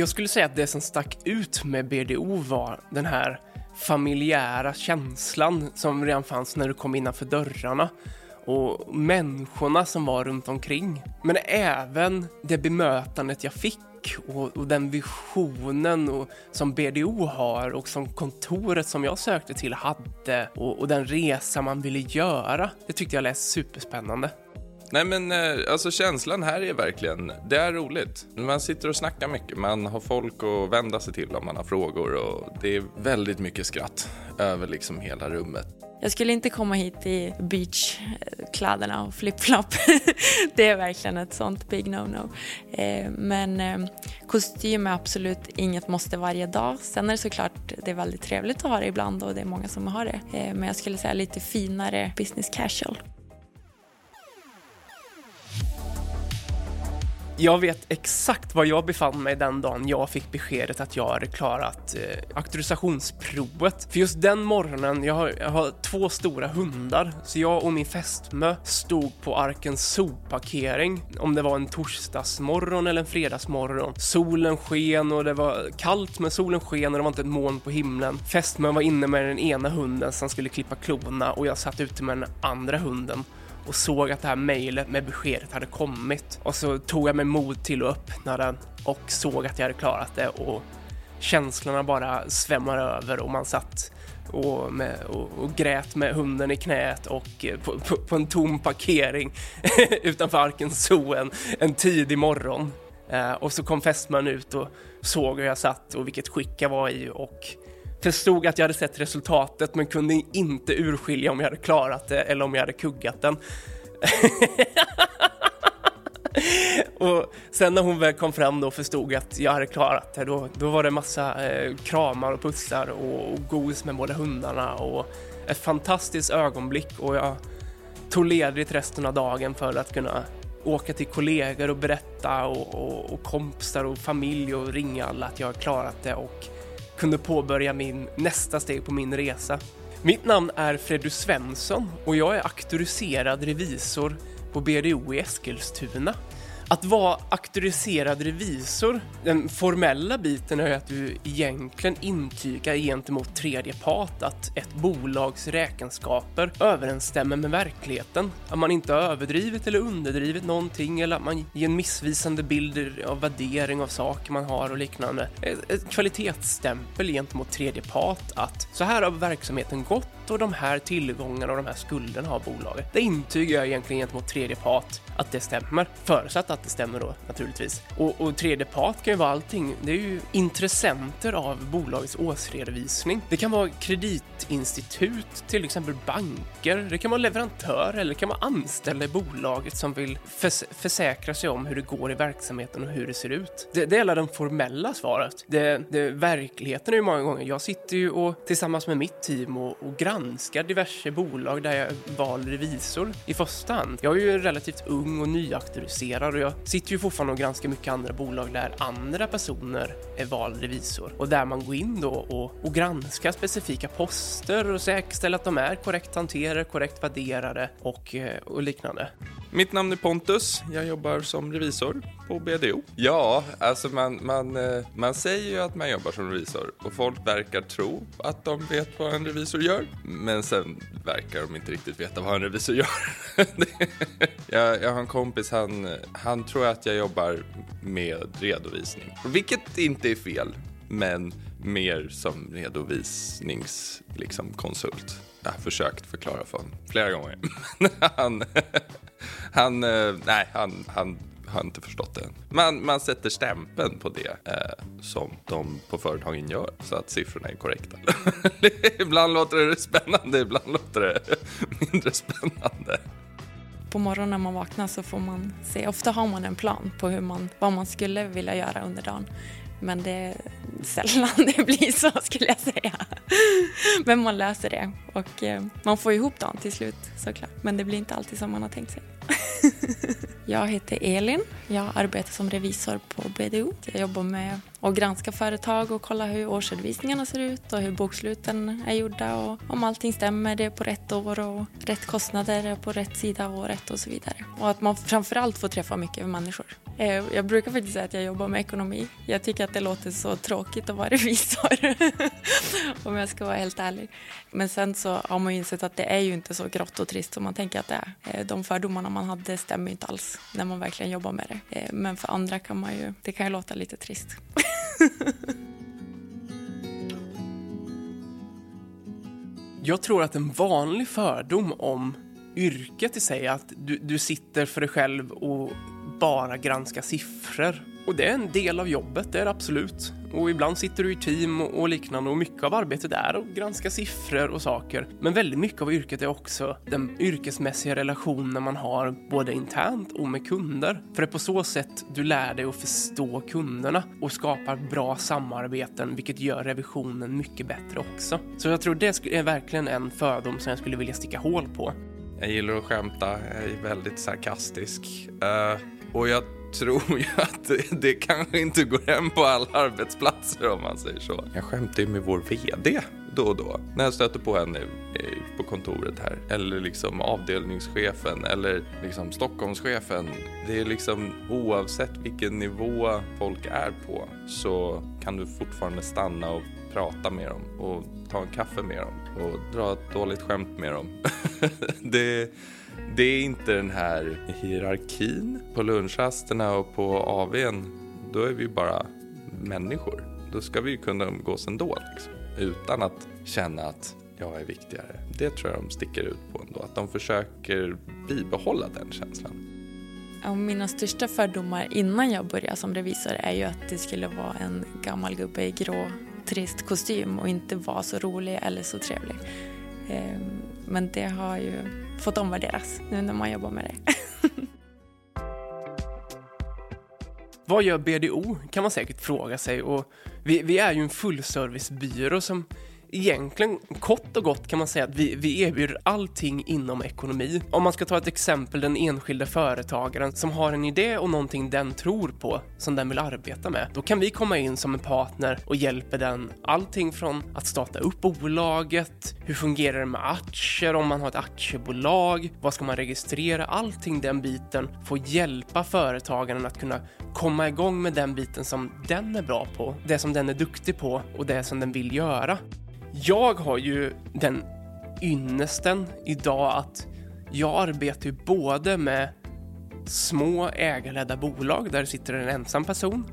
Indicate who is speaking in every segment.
Speaker 1: Jag skulle säga att det som stack ut med BDO var den här familjära känslan som redan fanns när du kom innanför dörrarna och människorna som var runt omkring. Men även det bemötandet jag fick och, och, den visionen och, som BDO har och som kontoret som jag sökte till hade och, och den resa man ville göra. Det tyckte jag lät superspännande.
Speaker 2: Nej men eh, alltså känslan här är verkligen, det är roligt. Man sitter och snackar mycket, man har folk att vända sig till om man har frågor och det är väldigt mycket skratt över liksom hela rummet.
Speaker 3: Jag skulle inte komma hit i beachkläderna och flip-flop. det är verkligen ett sånt big no-no. Eh, men eh, kostym är absolut inget måste varje dag. Sen är det såklart det är väldigt trevligt att ha det ibland och det är många som har det. Men jag skulle säga lite finare business casual.
Speaker 1: Jag vet exakt var jag befann mig den dagen jag fick beskedet att jag hade klarat eh, auktorisationsprovet. För just den morgonen, jag har, jag har två stora hundar, så jag och min fästmö stod på Arkens sopparkering, om det var en torsdagsmorgon eller en fredagsmorgon. Solen sken och det var kallt, men solen sken och det var inte ett moln på himlen. Fästmön var inne med den ena hunden som skulle klippa klorna och jag satt ute med den andra hunden och såg att det här mejlet med beskedet hade kommit. Och så tog jag mig mod till att öppna den och såg att jag hade klarat det och känslorna bara svämmar över och man satt och, med, och, och, grät med hunden i knät och eh, på, på, på en tom parkering utanför Arken Zoo en, en tidig morgon. Eh, och så kom fästman ut och såg hur jag satt och vilket skick jag var i och Förstod att jag hade sett resultatet men kunde inte urskilja om jag hade klarat det eller om jag hade kuggat den. och sen när hon väl kom fram då och förstod att jag hade klarat det, då, då var det massa eh, kramar och pussar och, och gos med båda hundarna och ett fantastiskt ögonblick och jag tog ledigt resten av dagen för att kunna åka till kollegor och berätta och, och, och kompisar och familj och ringa alla att jag har klarat det och kunde påbörja min nästa steg på min resa. Mitt namn är Freddy Svensson och jag är auktoriserad revisor på BDO i Eskilstuna. Att vara auktoriserad revisor, den formella biten är att du egentligen intygar gentemot tredje part att ett bolags räkenskaper överensstämmer med verkligheten. Att man inte har överdrivit eller underdrivit någonting eller att man ger en missvisande bild av värdering av saker man har och liknande. Ett kvalitetsstämpel gentemot tredje part att så här har verksamheten gått och de här tillgångarna och de här skulderna har bolaget. Det intygar jag egentligen gentemot tredje part att det stämmer, förutsatt att det stämmer då naturligtvis. Och, och tredje part kan ju vara allting. Det är ju intressenter av bolagets årsredovisning. Det kan vara kreditinstitut, till exempel banker. Det kan vara leverantör eller det kan vara anställda i bolaget som vill förs försäkra sig om hur det går i verksamheten och hur det ser ut. Det, det är hela det formella svaret. Det, det, verkligheten är ju många gånger, jag sitter ju och tillsammans med mitt team och, och granskar diverse bolag där jag valde revisor i första hand. Jag är ju relativt ung och nyauktoriserad och jag sitter ju fortfarande och granskar mycket andra bolag där andra personer är vald revisor och där man går in då och, och granskar specifika poster och säkerställer att de är korrekt hanterade, korrekt värderade och, eh, och liknande.
Speaker 2: Mitt namn är Pontus. Jag jobbar som revisor på BDO. Ja, alltså man, man, eh, man säger ju att man jobbar som revisor och folk verkar tro att de vet vad en revisor gör. Men sen verkar de inte riktigt veta vad en revisor gör. jag, jag har en kompis, han, han tror att jag jobbar med redovisning. Vilket inte är fel, men mer som redovisningskonsult. Liksom, jag har försökt förklara för honom flera gånger. han, han, eh, nej, han, han har inte förstått det än. Man, man sätter stämpeln på det eh, som de på företagen gör så att siffrorna är korrekta. ibland låter det spännande, ibland låter det mindre spännande.
Speaker 3: På morgonen när man vaknar så får man se, ofta har man en plan på hur man, vad man skulle vilja göra under dagen. Men det är sällan det blir så skulle jag säga. Men man löser det och eh, man får ihop dagen till slut såklart. Men det blir inte alltid som man har tänkt sig. Jag heter Elin. Jag arbetar som revisor på BDO. Jag jobbar med att granska företag och kolla hur årsredovisningarna ser ut och hur boksluten är gjorda och om allting stämmer, det är på rätt år och rätt kostnader är på rätt sida av året och så vidare. Och att man framförallt får träffa mycket människor. Eh, jag brukar faktiskt säga att jag jobbar med ekonomi. Jag tycker att det låter så tråkigt att vara revisor, om jag ska vara helt ärlig. Men sen så har man ju insett att det är ju inte så grått och trist som man tänker att det är. Eh, de fördomarna man hade stämmer inte alls när man verkligen jobbar med det. Eh, men för andra kan man ju, det kan ju låta lite trist.
Speaker 1: Jag tror att en vanlig fördom om yrket i sig att du, du sitter för dig själv och bara granska siffror. Och det är en del av jobbet, det är det absolut. Och ibland sitter du i team och liknande och mycket av arbetet är att granska siffror och saker. Men väldigt mycket av yrket är också den yrkesmässiga relationen man har både internt och med kunder. För det är på så sätt du lär dig att förstå kunderna och skapar bra samarbeten vilket gör revisionen mycket bättre också. Så jag tror det är verkligen en fördom som jag skulle vilja sticka hål på.
Speaker 2: Jag gillar att skämta, jag är väldigt sarkastisk. Uh, och jag tror ju att det, det kanske inte går hem på alla arbetsplatser om man säger så. Jag skämtar ju med vår VD då och då när jag stöter på henne på kontoret här. Eller liksom avdelningschefen eller liksom Stockholmschefen. Det är liksom oavsett vilken nivå folk är på så kan du fortfarande stanna och prata med dem och ta en kaffe med dem och dra ett dåligt skämt med dem. det det är inte den här hierarkin på lunchrasterna och på AWn. Då är vi bara människor. Då ska vi ju kunna umgås ändå liksom, utan att känna att jag är viktigare. Det tror jag de sticker ut på ändå, att de försöker bibehålla den känslan.
Speaker 3: Ja, mina största fördomar innan jag började som revisor är ju att det skulle vara en gammal gubbe i grå trist kostym och inte vara så rolig eller så trevlig. Ehm, men det har ju fått omvärderas nu när man jobbar med det.
Speaker 1: Vad gör BDO kan man säkert fråga sig och vi, vi är ju en fullservicebyrå som egentligen kort och gott kan man säga att vi, vi erbjuder allting inom ekonomi. Om man ska ta ett exempel, den enskilde företagaren som har en idé och någonting den tror på som den vill arbeta med. Då kan vi komma in som en partner och hjälpa den allting från att starta upp bolaget, hur fungerar det med aktier om man har ett aktiebolag, vad ska man registrera, allting den biten får hjälpa företagaren att kunna komma igång med den biten som den är bra på, det som den är duktig på och det som den vill göra. Jag har ju den ynnesten idag att jag arbetar ju både med små ägarledda bolag där det sitter en ensam person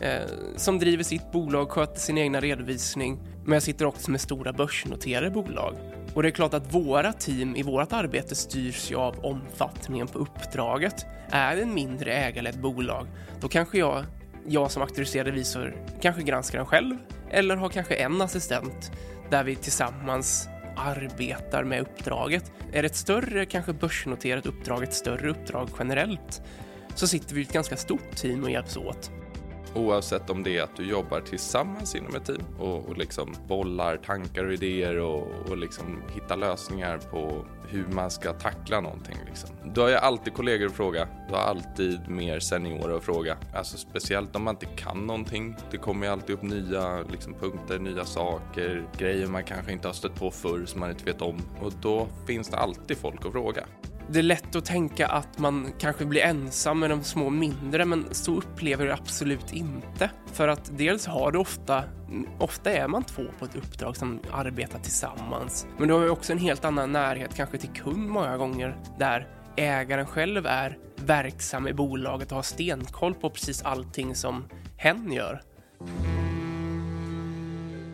Speaker 1: eh, som driver sitt bolag, sköter sin egna redovisning. Men jag sitter också med stora börsnoterade bolag. Och det är klart att våra team i vårt arbete styrs ju av omfattningen på uppdraget. Är det en mindre ägarledd bolag, då kanske jag, jag som auktoriserad revisor, kanske granskar den själv eller har kanske en assistent där vi tillsammans arbetar med uppdraget. Är det ett större, kanske börsnoterat uppdrag, ett större uppdrag generellt, så sitter vi i ett ganska stort team och hjälps åt.
Speaker 2: Oavsett om det är att du jobbar tillsammans inom ett team och, och liksom bollar tankar och idéer och, och liksom hittar lösningar på hur man ska tackla någonting. Liksom. Du har ju alltid kollegor att fråga. Du har alltid mer seniorer att fråga. Alltså speciellt om man inte kan någonting. Det kommer ju alltid upp nya liksom, punkter, nya saker, grejer man kanske inte har stött på förr som man inte vet om. Och då finns det alltid folk att fråga
Speaker 1: det är lätt att tänka att man kanske blir ensam med de små mindre, men så upplever jag absolut inte. För att dels har du ofta, ofta är man två på ett uppdrag som arbetar tillsammans. Men du har ju också en helt annan närhet kanske till kund många gånger, där ägaren själv är verksam i bolaget och har stenkoll på precis allting som hen gör.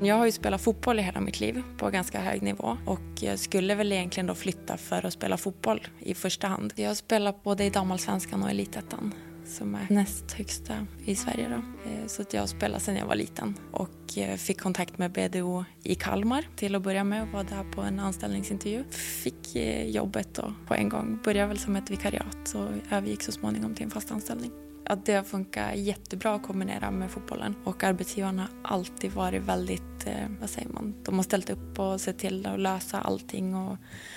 Speaker 3: Jag har ju spelat fotboll i hela mitt liv på ganska hög nivå och jag skulle väl egentligen då flytta för att spela fotboll i första hand. Jag har spelat både i damallsvenskan och elitettan som är näst högsta i Sverige. Då. Eh, så att jag har spelat sedan jag var liten och eh, fick kontakt med BDO i Kalmar till att börja med och var där på en anställningsintervju. Fick eh, jobbet då på en gång. Började väl som ett vikariat och övergick så småningom till en fast anställning att det har funkat jättebra att kombinera med fotbollen. Och arbetsgivarna har alltid varit väldigt, eh, vad säger man, de har ställt upp och sett till att lösa allting. Och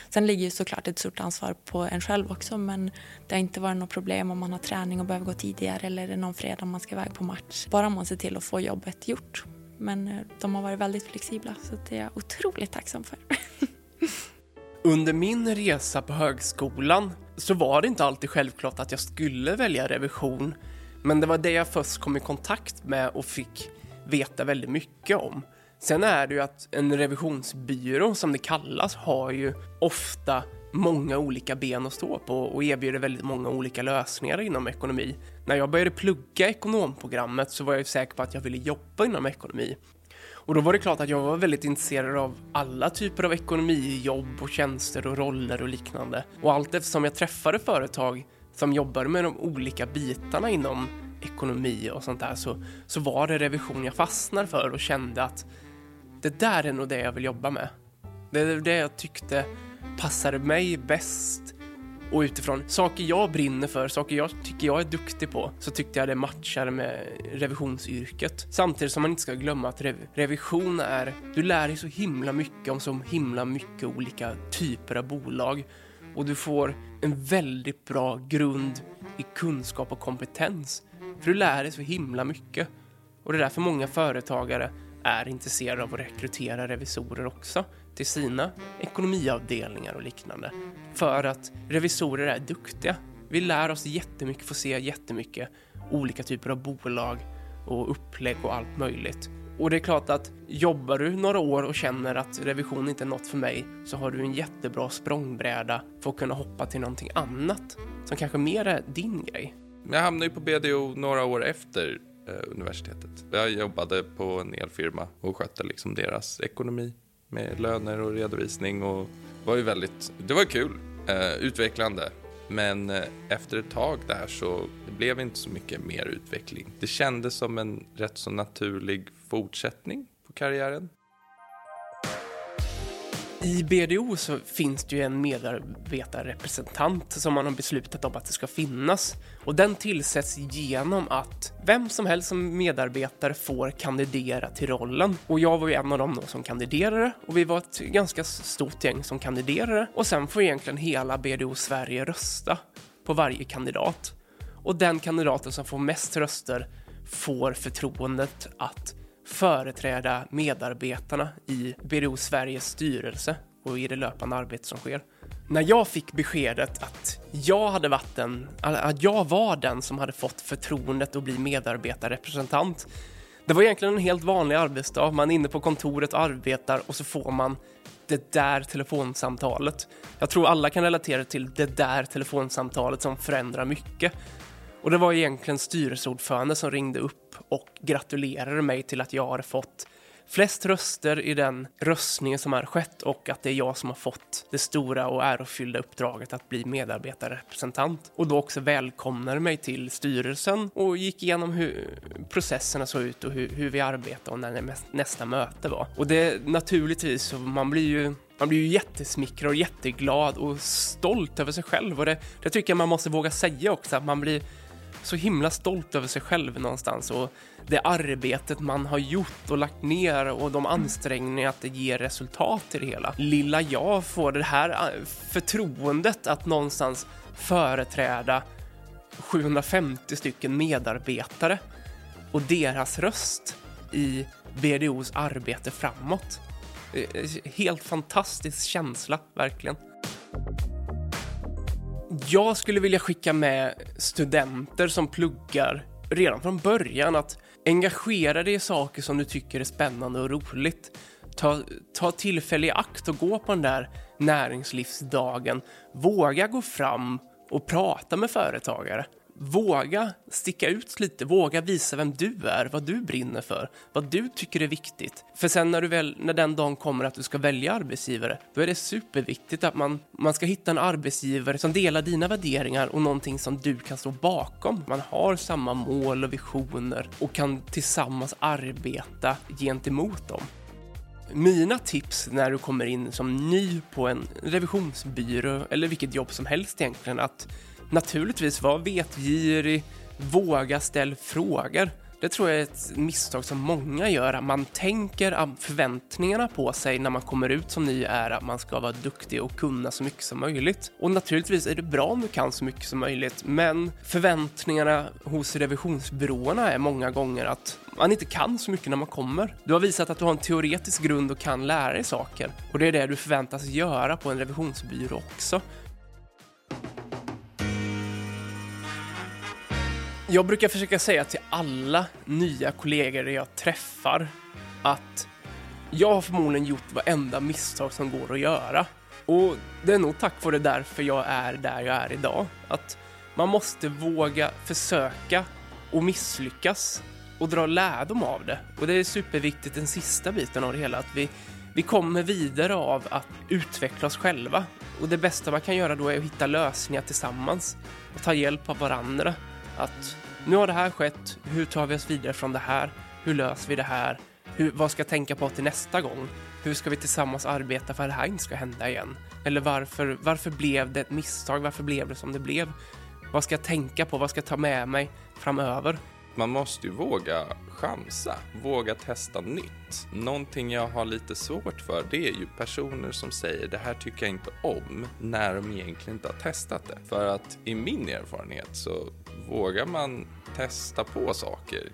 Speaker 3: sen ligger ju såklart ett stort ansvar på en själv också men det har inte varit något problem om man har träning och behöver gå tidigare eller är det någon fredag man ska iväg på match. Bara man ser till att få jobbet gjort. Men eh, de har varit väldigt flexibla så det är jag otroligt tacksam för.
Speaker 1: Under min resa på högskolan så var det inte alltid självklart att jag skulle välja revision. Men det var det jag först kom i kontakt med och fick veta väldigt mycket om. Sen är det ju att en revisionsbyrå, som det kallas, har ju ofta många olika ben att stå på och erbjuder väldigt många olika lösningar inom ekonomi. När jag började plugga ekonomprogrammet så var jag säker på att jag ville jobba inom ekonomi. Och då var det klart att jag var väldigt intresserad av alla typer av ekonomijobb och tjänster och roller och liknande. Och allt eftersom jag träffade företag som jobbade med de olika bitarna inom ekonomi och sånt där så, så var det revision jag fastnade för och kände att det där är nog det jag vill jobba med. Det är det jag tyckte passade mig bäst och utifrån saker jag brinner för, saker jag tycker jag är duktig på, så tyckte jag det matchade med revisionsyrket. Samtidigt som man inte ska glömma att rev revision är, du lär dig så himla mycket om så himla mycket olika typer av bolag och du får en väldigt bra grund i kunskap och kompetens. För du lär dig så himla mycket. Och det är därför många företagare är intresserade av att rekrytera revisorer också till sina ekonomiavdelningar och liknande. För att revisorer är duktiga. Vi lär oss jättemycket, får se jättemycket olika typer av bolag och upplägg och allt möjligt. Och det är klart att jobbar du några år och känner att revision inte är något för mig så har du en jättebra språngbräda för att kunna hoppa till någonting annat som kanske mer är din grej.
Speaker 2: Jag hamnade ju på BDO några år efter eh, universitetet. Jag jobbade på en elfirma och skötte liksom deras ekonomi med löner och redovisning och var ju väldigt, det var kul, eh, utvecklande. Men eh, efter ett tag där så det blev inte så mycket mer utveckling. Det kändes som en rätt så naturlig fortsättning på karriären.
Speaker 1: I BDO så finns det ju en medarbetarrepresentant som man har beslutat om att det ska finnas. Och den tillsätts genom att vem som helst som medarbetare får kandidera till rollen. Och jag var ju en av dem då som kandiderade och vi var ett ganska stort gäng som kandiderade. Och sen får egentligen hela BDO Sverige rösta på varje kandidat. Och den kandidaten som får mest röster får förtroendet att företräda medarbetarna i BDO Sveriges styrelse och i det löpande arbete som sker. När jag fick beskedet att jag hade varit den, att jag var den som hade fått förtroendet att bli medarbetarrepresentant. Det var egentligen en helt vanlig arbetsdag. Man är inne på kontoret och arbetar och så får man det där telefonsamtalet. Jag tror alla kan relatera till det där telefonsamtalet som förändrar mycket. Och det var egentligen styrelseordförande som ringde upp och gratulerade mig till att jag har fått flest röster i den röstningen som har skett och att det är jag som har fått det stora och ärofyllda uppdraget att bli medarbetarrepresentant. Och då också välkomnade mig till styrelsen och gick igenom hur processerna såg ut och hur, hur vi arbetade och när nästa möte var. Och det naturligtvis, så man blir ju man blir ju jättesmickrad och jätteglad och stolt över sig själv och det, det tycker jag man måste våga säga också, att man blir så himla stolt över sig själv någonstans och det arbetet man har gjort och lagt ner och de ansträngningar att det ger resultat i det hela. Lilla jag får det här eh, förtroendet att någonstans företräda 750 stycken medarbetare och deras röst i BDOs arbete framåt. Eh, eh, helt fantastisk känsla, verkligen. Jag skulle vilja skicka med studenter som pluggar redan från början att engagera dig i saker som du tycker är spännande och roligt. Ta, ta tillfälle i akt och gå på den där näringslivsdagen. Våga gå fram och prata med företagare. Våga sticka ut lite, våga visa vem du är, vad du brinner för, vad du tycker är viktigt. För sen när, du väl, när den dagen kommer att du ska välja arbetsgivare, då är det superviktigt att man, man ska hitta en arbetsgivare som delar dina värderingar och någonting som du kan stå bakom. Man har samma mål och visioner och kan tillsammans arbeta gentemot dem mina tips när du kommer in som ny på en revisionsbyrå eller vilket jobb som helst egentligen att Naturligtvis, var vetgirig, våga ställ frågor. Det tror jag är ett misstag som många gör. Man tänker att förväntningarna på sig när man kommer ut som ny är att man ska vara duktig och kunna så mycket som möjligt. Och naturligtvis är det bra om du kan så mycket som möjligt, men förväntningarna hos revisionsbyråerna är många gånger att man inte kan så mycket när man kommer. Du har visat att du har en teoretisk grund och kan lära dig saker. Och det är det du förväntas göra på en revisionsbyrå också. Jag brukar försöka säga till alla nya kollegor jag träffar att jag har förmodligen gjort varenda misstag som går att göra. Och det är nog tack vare därför jag är där jag är idag. Att man måste våga försöka och misslyckas och dra lärdom av det. Och det är superviktigt den sista biten av det hela, att vi, vi kommer vidare av att utveckla oss själva. Och det bästa man kan göra då är att hitta lösningar tillsammans och ta hjälp av varandra. Att nu har det här skett, hur tar vi oss vidare från det här? Hur löser vi det här? Hur, vad ska jag tänka på till nästa gång? Hur ska vi tillsammans arbeta för att det här inte ska hända igen? Eller varför, varför blev det ett misstag? Varför blev det som det blev? Vad ska jag tänka på? Vad ska jag ta med mig framöver?
Speaker 2: Man måste ju våga chansa, våga testa nytt. Någonting jag har lite svårt för det är ju personer som säger det här tycker jag inte om när de egentligen inte har testat det. För att i min erfarenhet så vågar man testa på saker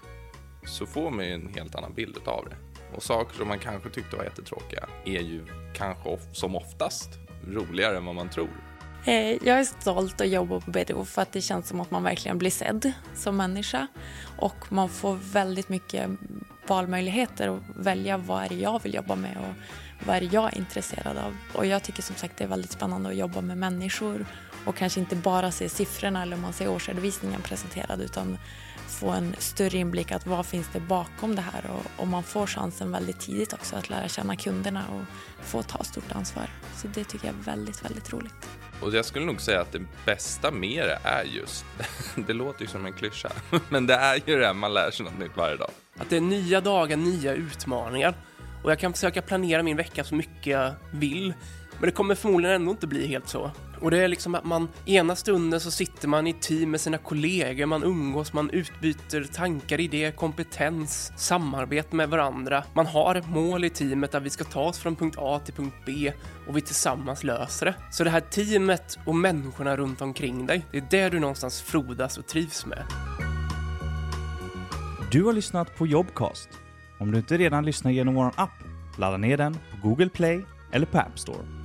Speaker 2: så får man ju en helt annan bild av det. Och saker som man kanske tyckte var jättetråkiga är ju kanske som oftast roligare än vad man tror.
Speaker 3: Eh, jag är stolt att jobba på BDO för att det känns som att man verkligen blir sedd som människa och man får väldigt mycket valmöjligheter att välja vad är det jag vill jobba med och vad är det jag är intresserad av. Och jag tycker som sagt det är väldigt spännande att jobba med människor och kanske inte bara se siffrorna eller man ser årsredovisningen presenterad utan få en större inblick att vad finns det bakom det här och, och man får chansen väldigt tidigt också att lära känna kunderna och få ta stort ansvar. Så det tycker jag är väldigt, väldigt roligt.
Speaker 2: Och jag skulle nog säga att det bästa med det är just, det låter ju som en klyscha, men det är ju det här man lär sig något nytt varje dag.
Speaker 1: Att det är nya dagar, nya utmaningar. Och jag kan försöka planera min vecka så mycket jag vill. Men det kommer förmodligen ändå inte bli helt så. Och det är liksom att man ena stunden så sitter man i team med sina kollegor, man umgås, man utbyter tankar, idéer, kompetens, samarbete med varandra. Man har ett mål i teamet att vi ska ta oss från punkt A till punkt B och vi tillsammans löser det. Så det här teamet och människorna runt omkring dig, det är det du någonstans frodas och trivs med.
Speaker 4: Du har lyssnat på Jobcast. Om du inte redan lyssnar genom vår app, ladda ner den på Google Play eller på App Store.